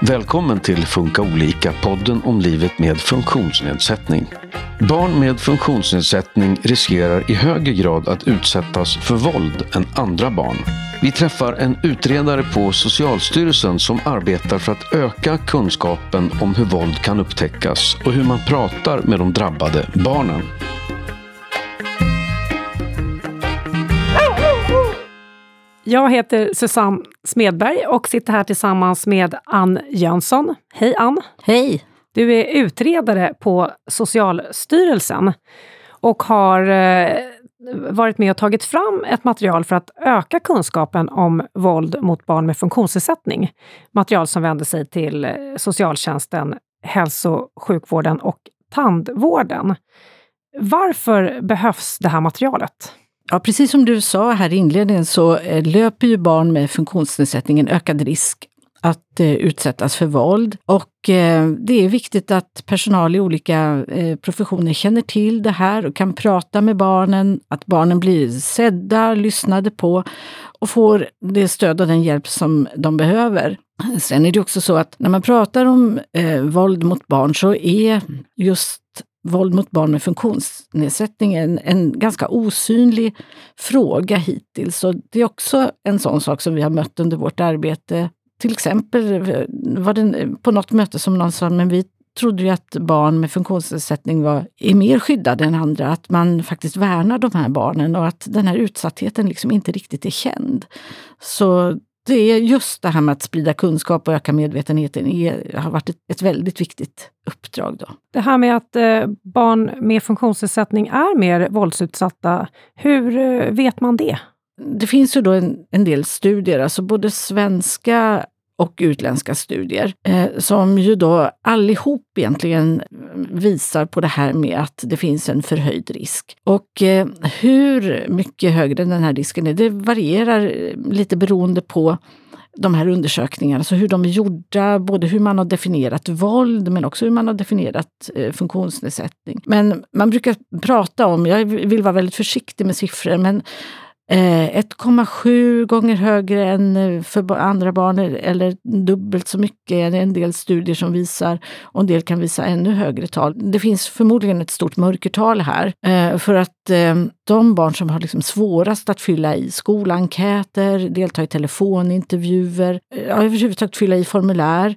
Välkommen till Funka olika, podden om livet med funktionsnedsättning. Barn med funktionsnedsättning riskerar i högre grad att utsättas för våld än andra barn. Vi träffar en utredare på Socialstyrelsen som arbetar för att öka kunskapen om hur våld kan upptäckas och hur man pratar med de drabbade barnen. Jag heter Susanne Smedberg och sitter här tillsammans med Ann Jönsson. Hej Ann! Hej! Du är utredare på Socialstyrelsen och har eh, varit med och tagit fram ett material för att öka kunskapen om våld mot barn med funktionsnedsättning. Material som vänder sig till eh, socialtjänsten, hälso och sjukvården och tandvården. Varför behövs det här materialet? Ja, precis som du sa här i inledningen så eh, löper ju barn med funktionsnedsättning en ökad risk att eh, utsättas för våld. Och eh, det är viktigt att personal i olika eh, professioner känner till det här och kan prata med barnen, att barnen blir sedda, lyssnade på och får det stöd och den hjälp som de behöver. Sen är det också så att när man pratar om eh, våld mot barn så är just våld mot barn med funktionsnedsättning en, en ganska osynlig fråga hittills. Och det är också en sån sak som vi har mött under vårt arbete. Till exempel var det på något möte som någon sa, men vi trodde ju att barn med funktionsnedsättning var, är mer skyddade än andra, att man faktiskt värnar de här barnen och att den här utsattheten liksom inte riktigt är känd. Så det är just det här med att sprida kunskap och öka medvetenheten är, har varit ett, ett väldigt viktigt uppdrag. Då. Det här med att eh, barn med funktionsnedsättning är mer våldsutsatta, hur eh, vet man det? Det finns ju då en, en del studier, alltså både svenska och utländska studier eh, som ju då allihop egentligen eh, visar på det här med att det finns en förhöjd risk. Och eh, hur mycket högre den här risken är, det varierar eh, lite beroende på de här undersökningarna, så hur de är gjorda, både hur man har definierat våld men också hur man har definierat eh, funktionsnedsättning. Men man brukar prata om, jag vill vara väldigt försiktig med siffror, men Eh, 1,7 gånger högre än eh, för andra barn eller dubbelt så mycket är en del studier som visar och en del kan visa ännu högre tal. Det finns förmodligen ett stort mörkertal här eh, för att eh, de barn som har liksom svårast att fylla i skolenkäter, delta i telefonintervjuer, överhuvudtaget fylla i formulär.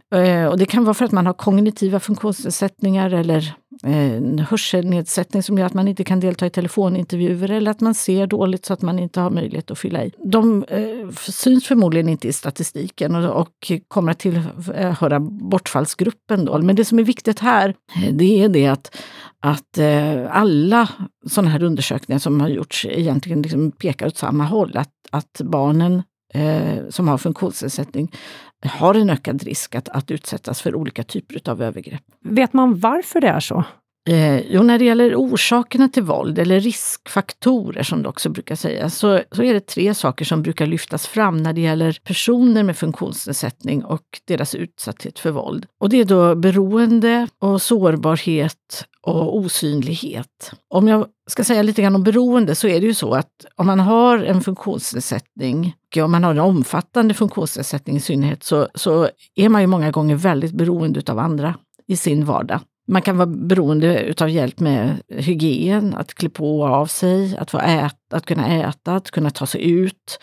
Och det kan vara för att man har kognitiva funktionsnedsättningar eller en hörselnedsättning som gör att man inte kan delta i telefonintervjuer eller att man ser dåligt så att man inte har möjlighet att fylla i. De eh, syns förmodligen inte i statistiken och, och kommer att tillhöra eh, bortfallsgruppen. Då. Men det som är viktigt här, eh, det är det att, att eh, alla sådana här undersökningar som har gjorts egentligen liksom pekar åt samma håll. Att, att barnen eh, som har funktionsnedsättning har en ökad risk att, att utsättas för olika typer av övergrepp. Vet man varför det är så? Eh, jo, när det gäller orsakerna till våld, eller riskfaktorer som det också brukar sägas, så, så är det tre saker som brukar lyftas fram när det gäller personer med funktionsnedsättning och deras utsatthet för våld. Och det är då beroende och sårbarhet och osynlighet. Om jag ska säga lite grann om beroende så är det ju så att om man har en funktionsnedsättning, och om man har en omfattande funktionsnedsättning i synnerhet, så, så är man ju många gånger väldigt beroende av andra i sin vardag. Man kan vara beroende av hjälp med hygien, att klä på och av sig, att, få äta, att kunna äta, att kunna ta sig ut.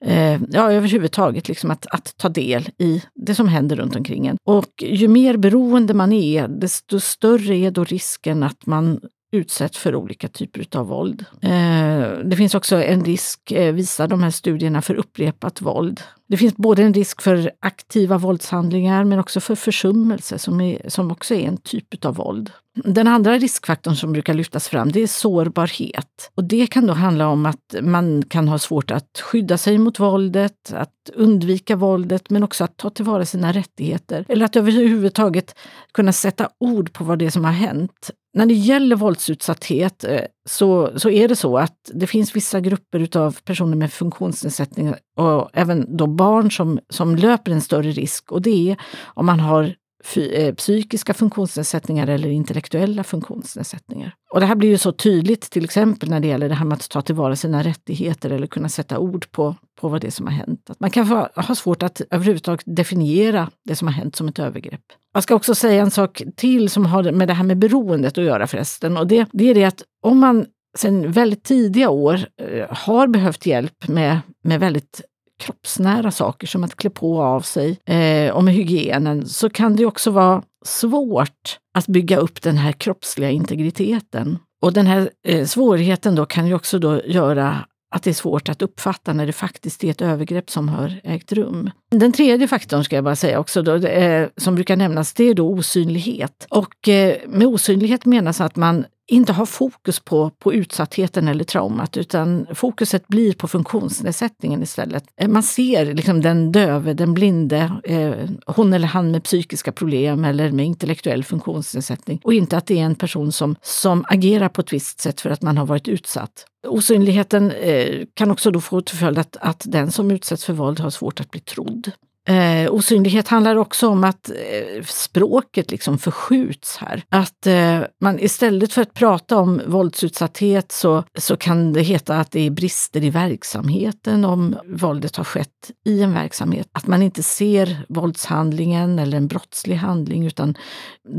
Eh, ja, överhuvudtaget liksom att, att ta del i det som händer runt omkring en. Och ju mer beroende man är, desto större är då risken att man utsätts för olika typer av våld. Eh, det finns också en risk, eh, visar de här studierna, för upprepat våld. Det finns både en risk för aktiva våldshandlingar men också för försummelse som, är, som också är en typ av våld. Den andra riskfaktorn som brukar lyftas fram det är sårbarhet. Och det kan då handla om att man kan ha svårt att skydda sig mot våldet, att undvika våldet men också att ta tillvara sina rättigheter. Eller att överhuvudtaget kunna sätta ord på vad det är som har hänt. När det gäller våldsutsatthet eh, så, så är det så att det finns vissa grupper av personer med funktionsnedsättningar och även då barn som, som löper en större risk och det är om man har eh, psykiska funktionsnedsättningar eller intellektuella funktionsnedsättningar. Och det här blir ju så tydligt till exempel när det gäller det här med att ta tillvara sina rättigheter eller kunna sätta ord på, på vad det är som har hänt. Att man kan ha svårt att överhuvudtaget definiera det som har hänt som ett övergrepp. Jag ska också säga en sak till som har med det här med beroendet att göra förresten. Och det, det är det att om man sedan väldigt tidiga år eh, har behövt hjälp med, med väldigt kroppsnära saker som att klä på av sig eh, och med hygienen så kan det också vara svårt att bygga upp den här kroppsliga integriteten. Och den här eh, svårigheten då kan ju också då göra att det är svårt att uppfatta när det faktiskt är ett övergrepp som har ägt rum. Den tredje faktorn ska jag bara säga också, då, är, som brukar nämnas, det är då osynlighet. Och eh, med osynlighet menas att man inte har fokus på, på utsattheten eller traumat utan fokuset blir på funktionsnedsättningen istället. Eh, man ser liksom den döve, den blinde, eh, hon eller han med psykiska problem eller med intellektuell funktionsnedsättning och inte att det är en person som, som agerar på ett visst sätt för att man har varit utsatt. Osynligheten eh, kan också då få till följd att, att den som utsätts för våld har svårt att bli trodd. Eh, osynlighet handlar också om att eh, språket liksom förskjuts här. Att eh, man istället för att prata om våldsutsatthet så, så kan det heta att det är brister i verksamheten om våldet har skett i en verksamhet. Att man inte ser våldshandlingen eller en brottslig handling utan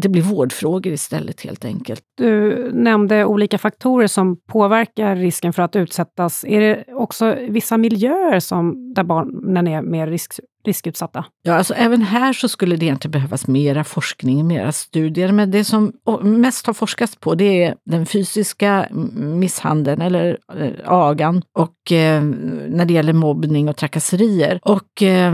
det blir vårdfrågor istället helt enkelt. Du nämnde olika faktorer som påverkar risken för att utsättas. Är det också vissa miljöer som, där barnen är mer risk, riskutsatta? Ja, alltså även här så skulle det egentligen behövas mera forskning, mera studier. Men det som mest har forskats på det är den fysiska misshandeln eller äh, agan och eh, när det gäller mobbning och trakasserier. Och eh,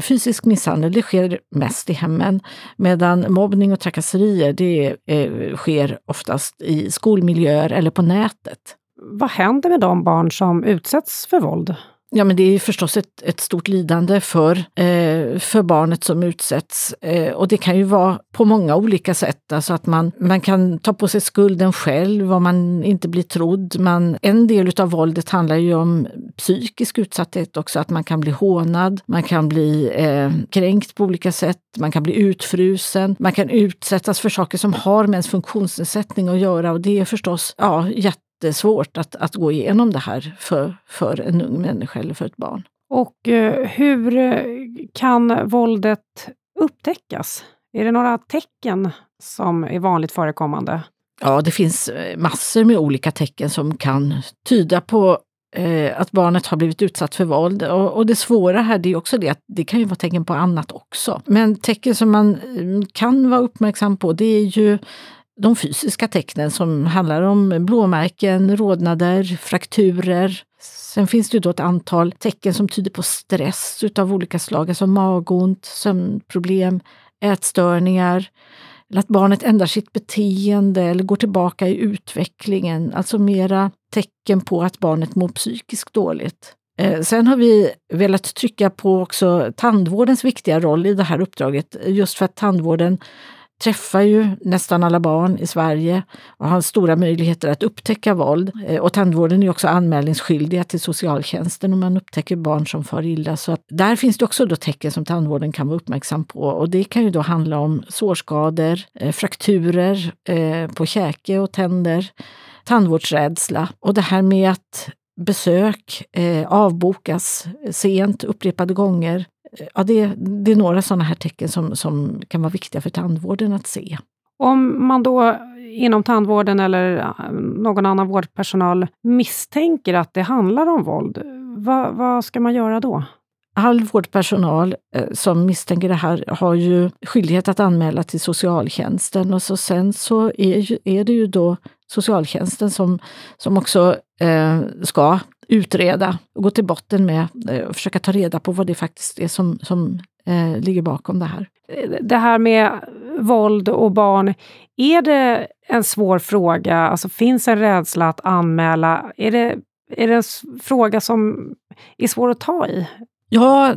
fysisk misshandel det sker mest i hemmen medan mobbning och trakasserier det eh, sker oftast i skolmiljöer eller på nätet. Vad händer med de barn som utsätts för våld? Ja, men det är förstås ett, ett stort lidande för, eh, för barnet som utsätts. Eh, och det kan ju vara på många olika sätt. Alltså att man, man kan ta på sig skulden själv om man inte blir trodd. Man, en del av våldet handlar ju om psykisk utsatthet också, att man kan bli hånad, man kan bli eh, kränkt på olika sätt, man kan bli utfrusen, man kan utsättas för saker som har med ens funktionsnedsättning att göra och det är förstås ja, jätte jättesvårt att, att gå igenom det här för, för en ung människa eller för ett barn. Och eh, hur eh, kan våldet upptäckas? Är det några tecken som är vanligt förekommande? Ja, det finns eh, massor med olika tecken som kan tyda på eh, att barnet har blivit utsatt för våld. Och, och, det svåra här det är också det att det kan ju vara tecken på annat också. Men tecken som man kan vara uppmärksam på det är ju de fysiska tecknen som handlar om blåmärken, rodnader, frakturer. Sen finns det ju då ett antal tecken som tyder på stress utav olika slag, alltså magont, sömnproblem, ätstörningar, eller att barnet ändrar sitt beteende eller går tillbaka i utvecklingen, alltså mera tecken på att barnet mår psykiskt dåligt. Eh, sen har vi velat trycka på också tandvårdens viktiga roll i det här uppdraget, just för att tandvården träffar ju nästan alla barn i Sverige och har stora möjligheter att upptäcka våld. Eh, och tandvården är också anmälningsskyldiga till socialtjänsten om man upptäcker barn som far illa. Så att där finns det också då tecken som tandvården kan vara uppmärksam på och det kan ju då handla om sårskador, eh, frakturer eh, på käke och tänder, tandvårdsrädsla och det här med att besök eh, avbokas sent upprepade gånger ja, det, det är några sådana här tecken som, som kan vara viktiga för tandvården att se. Om man då inom tandvården eller någon annan vårdpersonal misstänker att det handlar om våld, vad, vad ska man göra då? All vårdpersonal eh, som misstänker det här har ju skyldighet att anmäla till socialtjänsten och så sen så är, ju, är det ju då socialtjänsten som, som också eh, ska utreda och gå till botten med eh, och försöka ta reda på vad det faktiskt är som, som eh, ligger bakom det här. Det här med våld och barn, är det en svår fråga? Alltså finns en rädsla att anmäla? Är det, är det en fråga som är svår att ta i? Ja,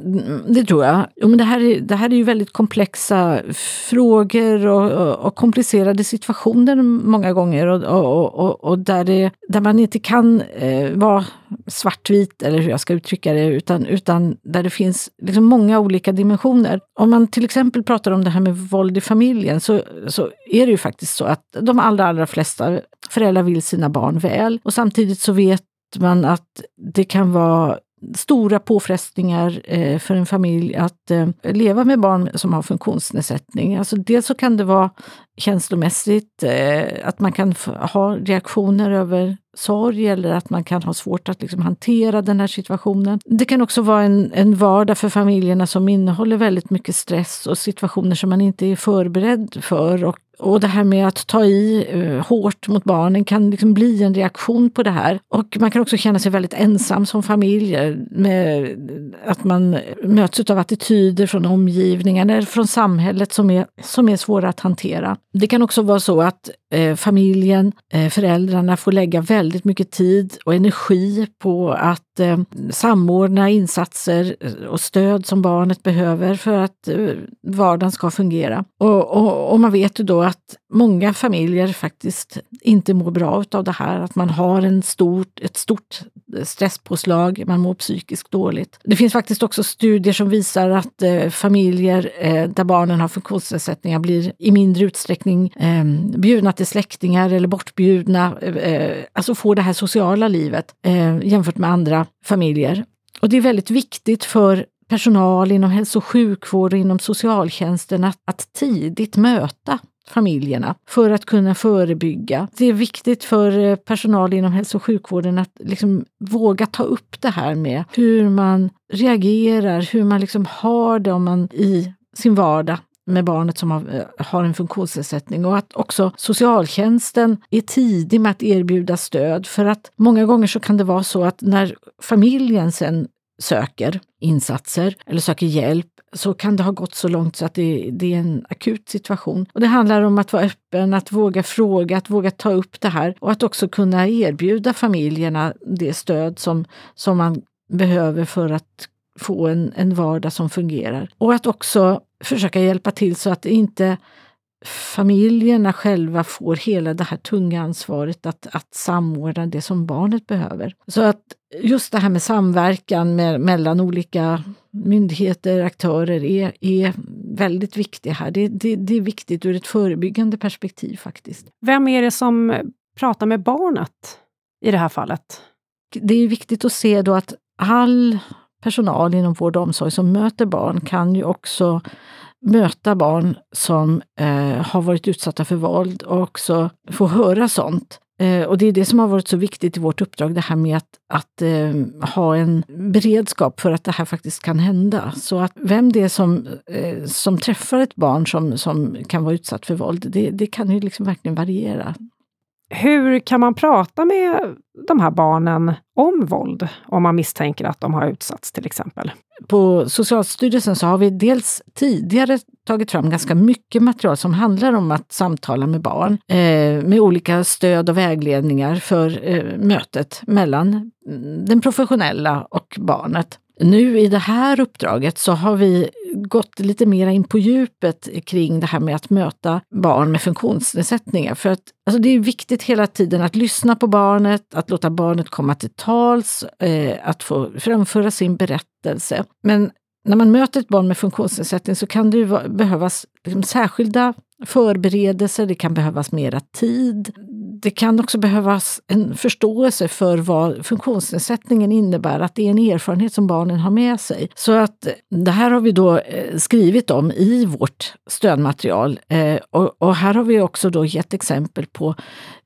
det tror jag. Jo, men det, här är, det här är ju väldigt komplexa frågor och, och, och komplicerade situationer många gånger och, och, och där, det, där man inte kan eh, vara svartvit, eller hur jag ska uttrycka det, utan, utan där det finns liksom många olika dimensioner. Om man till exempel pratar om det här med våld i familjen så, så är det ju faktiskt så att de allra, allra flesta föräldrar vill sina barn väl och samtidigt så vet man att det kan vara stora påfrestningar eh, för en familj att eh, leva med barn som har funktionsnedsättning. Alltså dels så kan det vara känslomässigt, eh, att man kan ha reaktioner över sorg eller att man kan ha svårt att liksom hantera den här situationen. Det kan också vara en, en vardag för familjerna som innehåller väldigt mycket stress och situationer som man inte är förberedd för och och det här med att ta i eh, hårt mot barnen kan liksom bli en reaktion på det här. Och man kan också känna sig väldigt ensam som familj. Eh, med att man möts av attityder från omgivningen eller från samhället som är, som är svåra att hantera. Det kan också vara så att eh, familjen, eh, föräldrarna får lägga väldigt mycket tid och energi på att eh, samordna insatser eh, och stöd som barnet behöver för att eh, vardagen ska fungera. Och, och, och man vet ju då att många familjer faktiskt inte mår bra av det här, att man har en stort, ett stort stresspåslag, man mår psykiskt dåligt. Det finns faktiskt också studier som visar att eh, familjer eh, där barnen har funktionsnedsättningar blir i mindre utsträckning eh, bjudna till släktingar eller bortbjudna, eh, eh, alltså får det här sociala livet eh, jämfört med andra familjer. Och det är väldigt viktigt för personal inom hälso och sjukvård och inom socialtjänsten att, att tidigt möta familjerna för att kunna förebygga. Det är viktigt för eh, personal inom hälso och sjukvården att liksom våga ta upp det här med hur man reagerar, hur man liksom har det om man i sin vardag med barnet som har, eh, har en funktionsnedsättning och att också socialtjänsten är tidig med att erbjuda stöd för att många gånger så kan det vara så att när familjen sen söker insatser eller söker hjälp så kan det ha gått så långt så att det, det, är en akut situation. Och Det handlar om att vara öppen, att våga fråga, att våga ta upp det här och att också kunna erbjuda familjerna det stöd som, som man behöver för att få en, en vardag som fungerar. Och att också försöka hjälpa till så att inte familjerna själva får hela det här tunga ansvaret att, att samordna det som barnet behöver. Så att just det här med samverkan med, mellan olika myndigheter, aktörer är, är väldigt viktigt här. Det, det, det är viktigt ur ett förebyggande perspektiv faktiskt. Vem är det som pratar med barnet i det här fallet? Det är viktigt att se då att all personal inom vård och omsorg som möter barn kan ju också möta barn som eh, har varit utsatta för våld och också få höra sånt. Eh, och det är det som har varit så viktigt i vårt uppdrag, det här med att, att eh, ha en beredskap för att det här faktiskt kan hända. Så att vem det är som, eh, som träffar ett barn som, som kan vara utsatt för våld, det, det kan ju liksom verkligen variera. Hur kan man prata med de här barnen om våld om man misstänker att de har utsatts till exempel? På Socialstyrelsen så har vi dels tidigare tagit fram ganska mycket material som handlar om att samtala med barn eh, med olika stöd och vägledningar för eh, mötet mellan mm, den professionella och barnet. Nu i det här uppdraget så har vi gått lite mer in på djupet kring det här med att möta barn med funktionsnedsättningar. För att alltså det är viktigt hela tiden att lyssna på barnet, att låta barnet komma till tals, eh, att få framföra sin berättelse. Men när man möter ett barn med funktionsnedsättning så kan det ju behövas liksom särskilda förberedelser, det kan behövas mera tid. Det kan också behövas en förståelse för vad funktionsnedsättningen innebär, att det är en erfarenhet som barnen har med sig. Så att eh, det här har vi då eh, skrivit om i vårt stödmaterial. Eh, och här har vi också då gett exempel på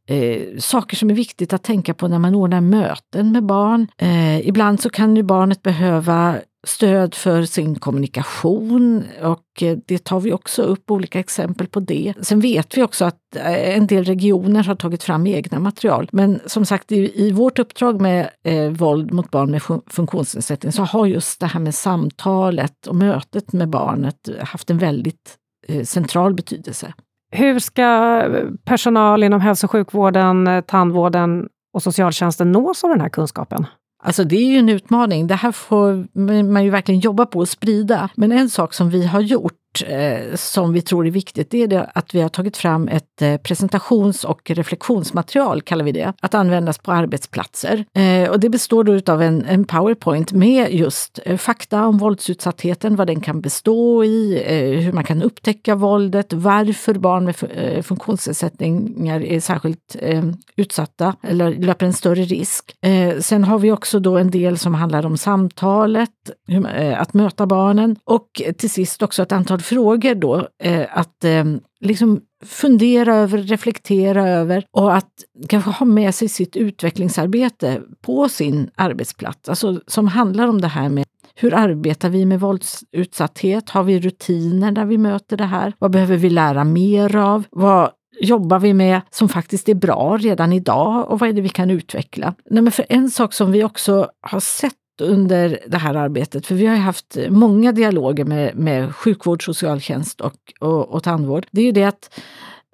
Eh, saker som är viktigt att tänka på när man ordnar möten med barn. Eh, ibland så kan ju barnet behöva stöd för sin kommunikation och eh, det tar vi också upp olika exempel på det. Sen vet vi också att eh, en del regioner har tagit fram egna material. Men som sagt, i, i vårt uppdrag med eh, våld mot barn med funktionsnedsättning så har just det här med samtalet och mötet med barnet haft en väldigt eh, central betydelse. Hur ska personal inom hälso och sjukvården, eh, tandvården och socialtjänsten nås av den här kunskapen? Alltså det är ju en utmaning. Det här får man ju verkligen jobba på att sprida. Men en sak som vi har gjort eh, som vi tror är viktigt, det är det att vi har tagit fram ett eh, presentations och reflektionsmaterial, kallar vi det, att användas på arbetsplatser. Eh, och det består då av en, en powerpoint med just eh, fakta om våldsutsattheten, vad den kan bestå i, eh, hur man kan upptäcka våldet, varför barn med eh, funktionsnedsättningar är särskilt eh, utsatta eller löper en större risk. Eh, sen har vi också då en del som handlar om samtalet, hur, eh, att möta barnen och till sist också ett antal frågor då eh, att eh, liksom fundera över, reflektera över och att kanske ha med sig sitt utvecklingsarbete på sin arbetsplats. Alltså som handlar om det här med hur arbetar vi med våldsutsatthet? Har vi rutiner när vi möter det här? Vad behöver vi lära mer av? Vad jobbar vi med som faktiskt är bra redan idag och vad är det vi kan utveckla? Nej, men för en sak som vi också har sett under det här arbetet, för vi har haft många dialoger med, med sjukvård, socialtjänst och, och, och tandvård, det är ju det att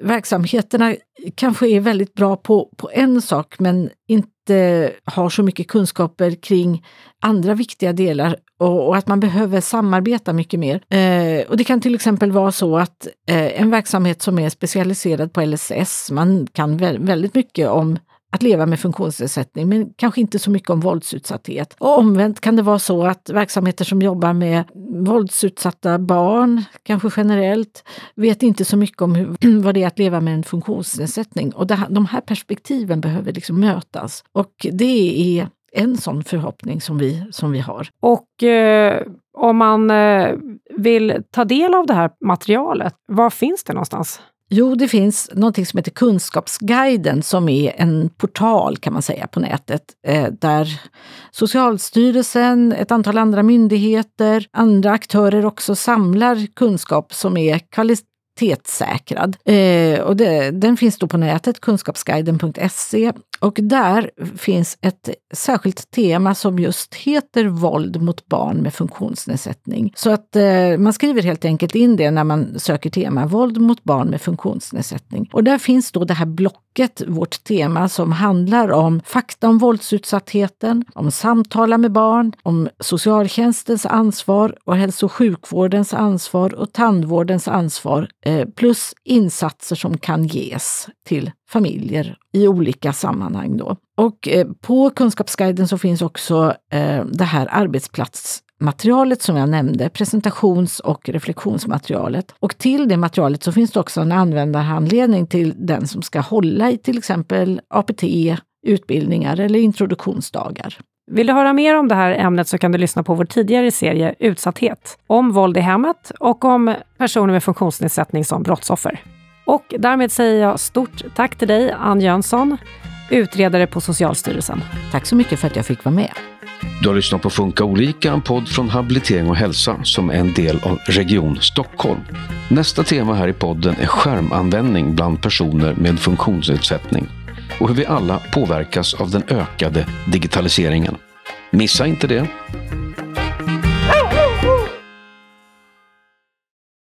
verksamheterna kanske är väldigt bra på, på en sak men inte har så mycket kunskaper kring andra viktiga delar och, och att man behöver samarbeta mycket mer. Eh, och det kan till exempel vara så att eh, en verksamhet som är specialiserad på LSS, man kan väldigt mycket om att leva med funktionsnedsättning, men kanske inte så mycket om våldsutsatthet. Och omvänt kan det vara så att verksamheter som jobbar med våldsutsatta barn, kanske generellt, vet inte så mycket om hur, vad det är att leva med en funktionsnedsättning. Och det, de här perspektiven behöver liksom mötas. Och det är en sån förhoppning som vi, som vi har. Och eh, om man eh, vill ta del av det här materialet, var finns det någonstans? Jo, det finns något som heter Kunskapsguiden som är en portal kan man säga på nätet eh, där Socialstyrelsen, ett antal andra myndigheter, andra aktörer också samlar kunskap som är kvalitetssäkrad. Eh, och det, den finns då på nätet, kunskapsguiden.se. Och där finns ett särskilt tema som just heter våld mot barn med funktionsnedsättning. Så att eh, man skriver helt enkelt in det när man söker tema våld mot barn med funktionsnedsättning. Och där finns då det här blocket, vårt tema, som handlar om fakta om våldsutsattheten, om samtala med barn, om socialtjänstens ansvar och hälso och sjukvårdens ansvar och tandvårdens ansvar, Eh, plus insatser som kan ges till familjer i olika sammanhang. Då. Och eh, på Kunskapsguiden så finns också eh, det här arbetsplatsmaterialet som jag nämnde, presentations och reflektionsmaterialet. Och till det materialet så finns det också en användarhandledning till den som ska hålla i till exempel APT, utbildningar eller introduktionsdagar. Vill du höra mer om det här ämnet så kan du lyssna på vår tidigare serie Utsatthet, om våld i hemmet och om personer med funktionsnedsättning som brottsoffer. Och därmed säger jag stort tack till dig, Ann Jönsson, utredare på Socialstyrelsen. Tack så mycket för att jag fick vara med. Du har lyssnat på Funka olika, en podd från Habilitering och hälsa som är en del av Region Stockholm. Nästa tema här i podden är skärmanvändning bland personer med funktionsnedsättning och hur vi alla påverkas av den ökade digitaliseringen. Missa inte det!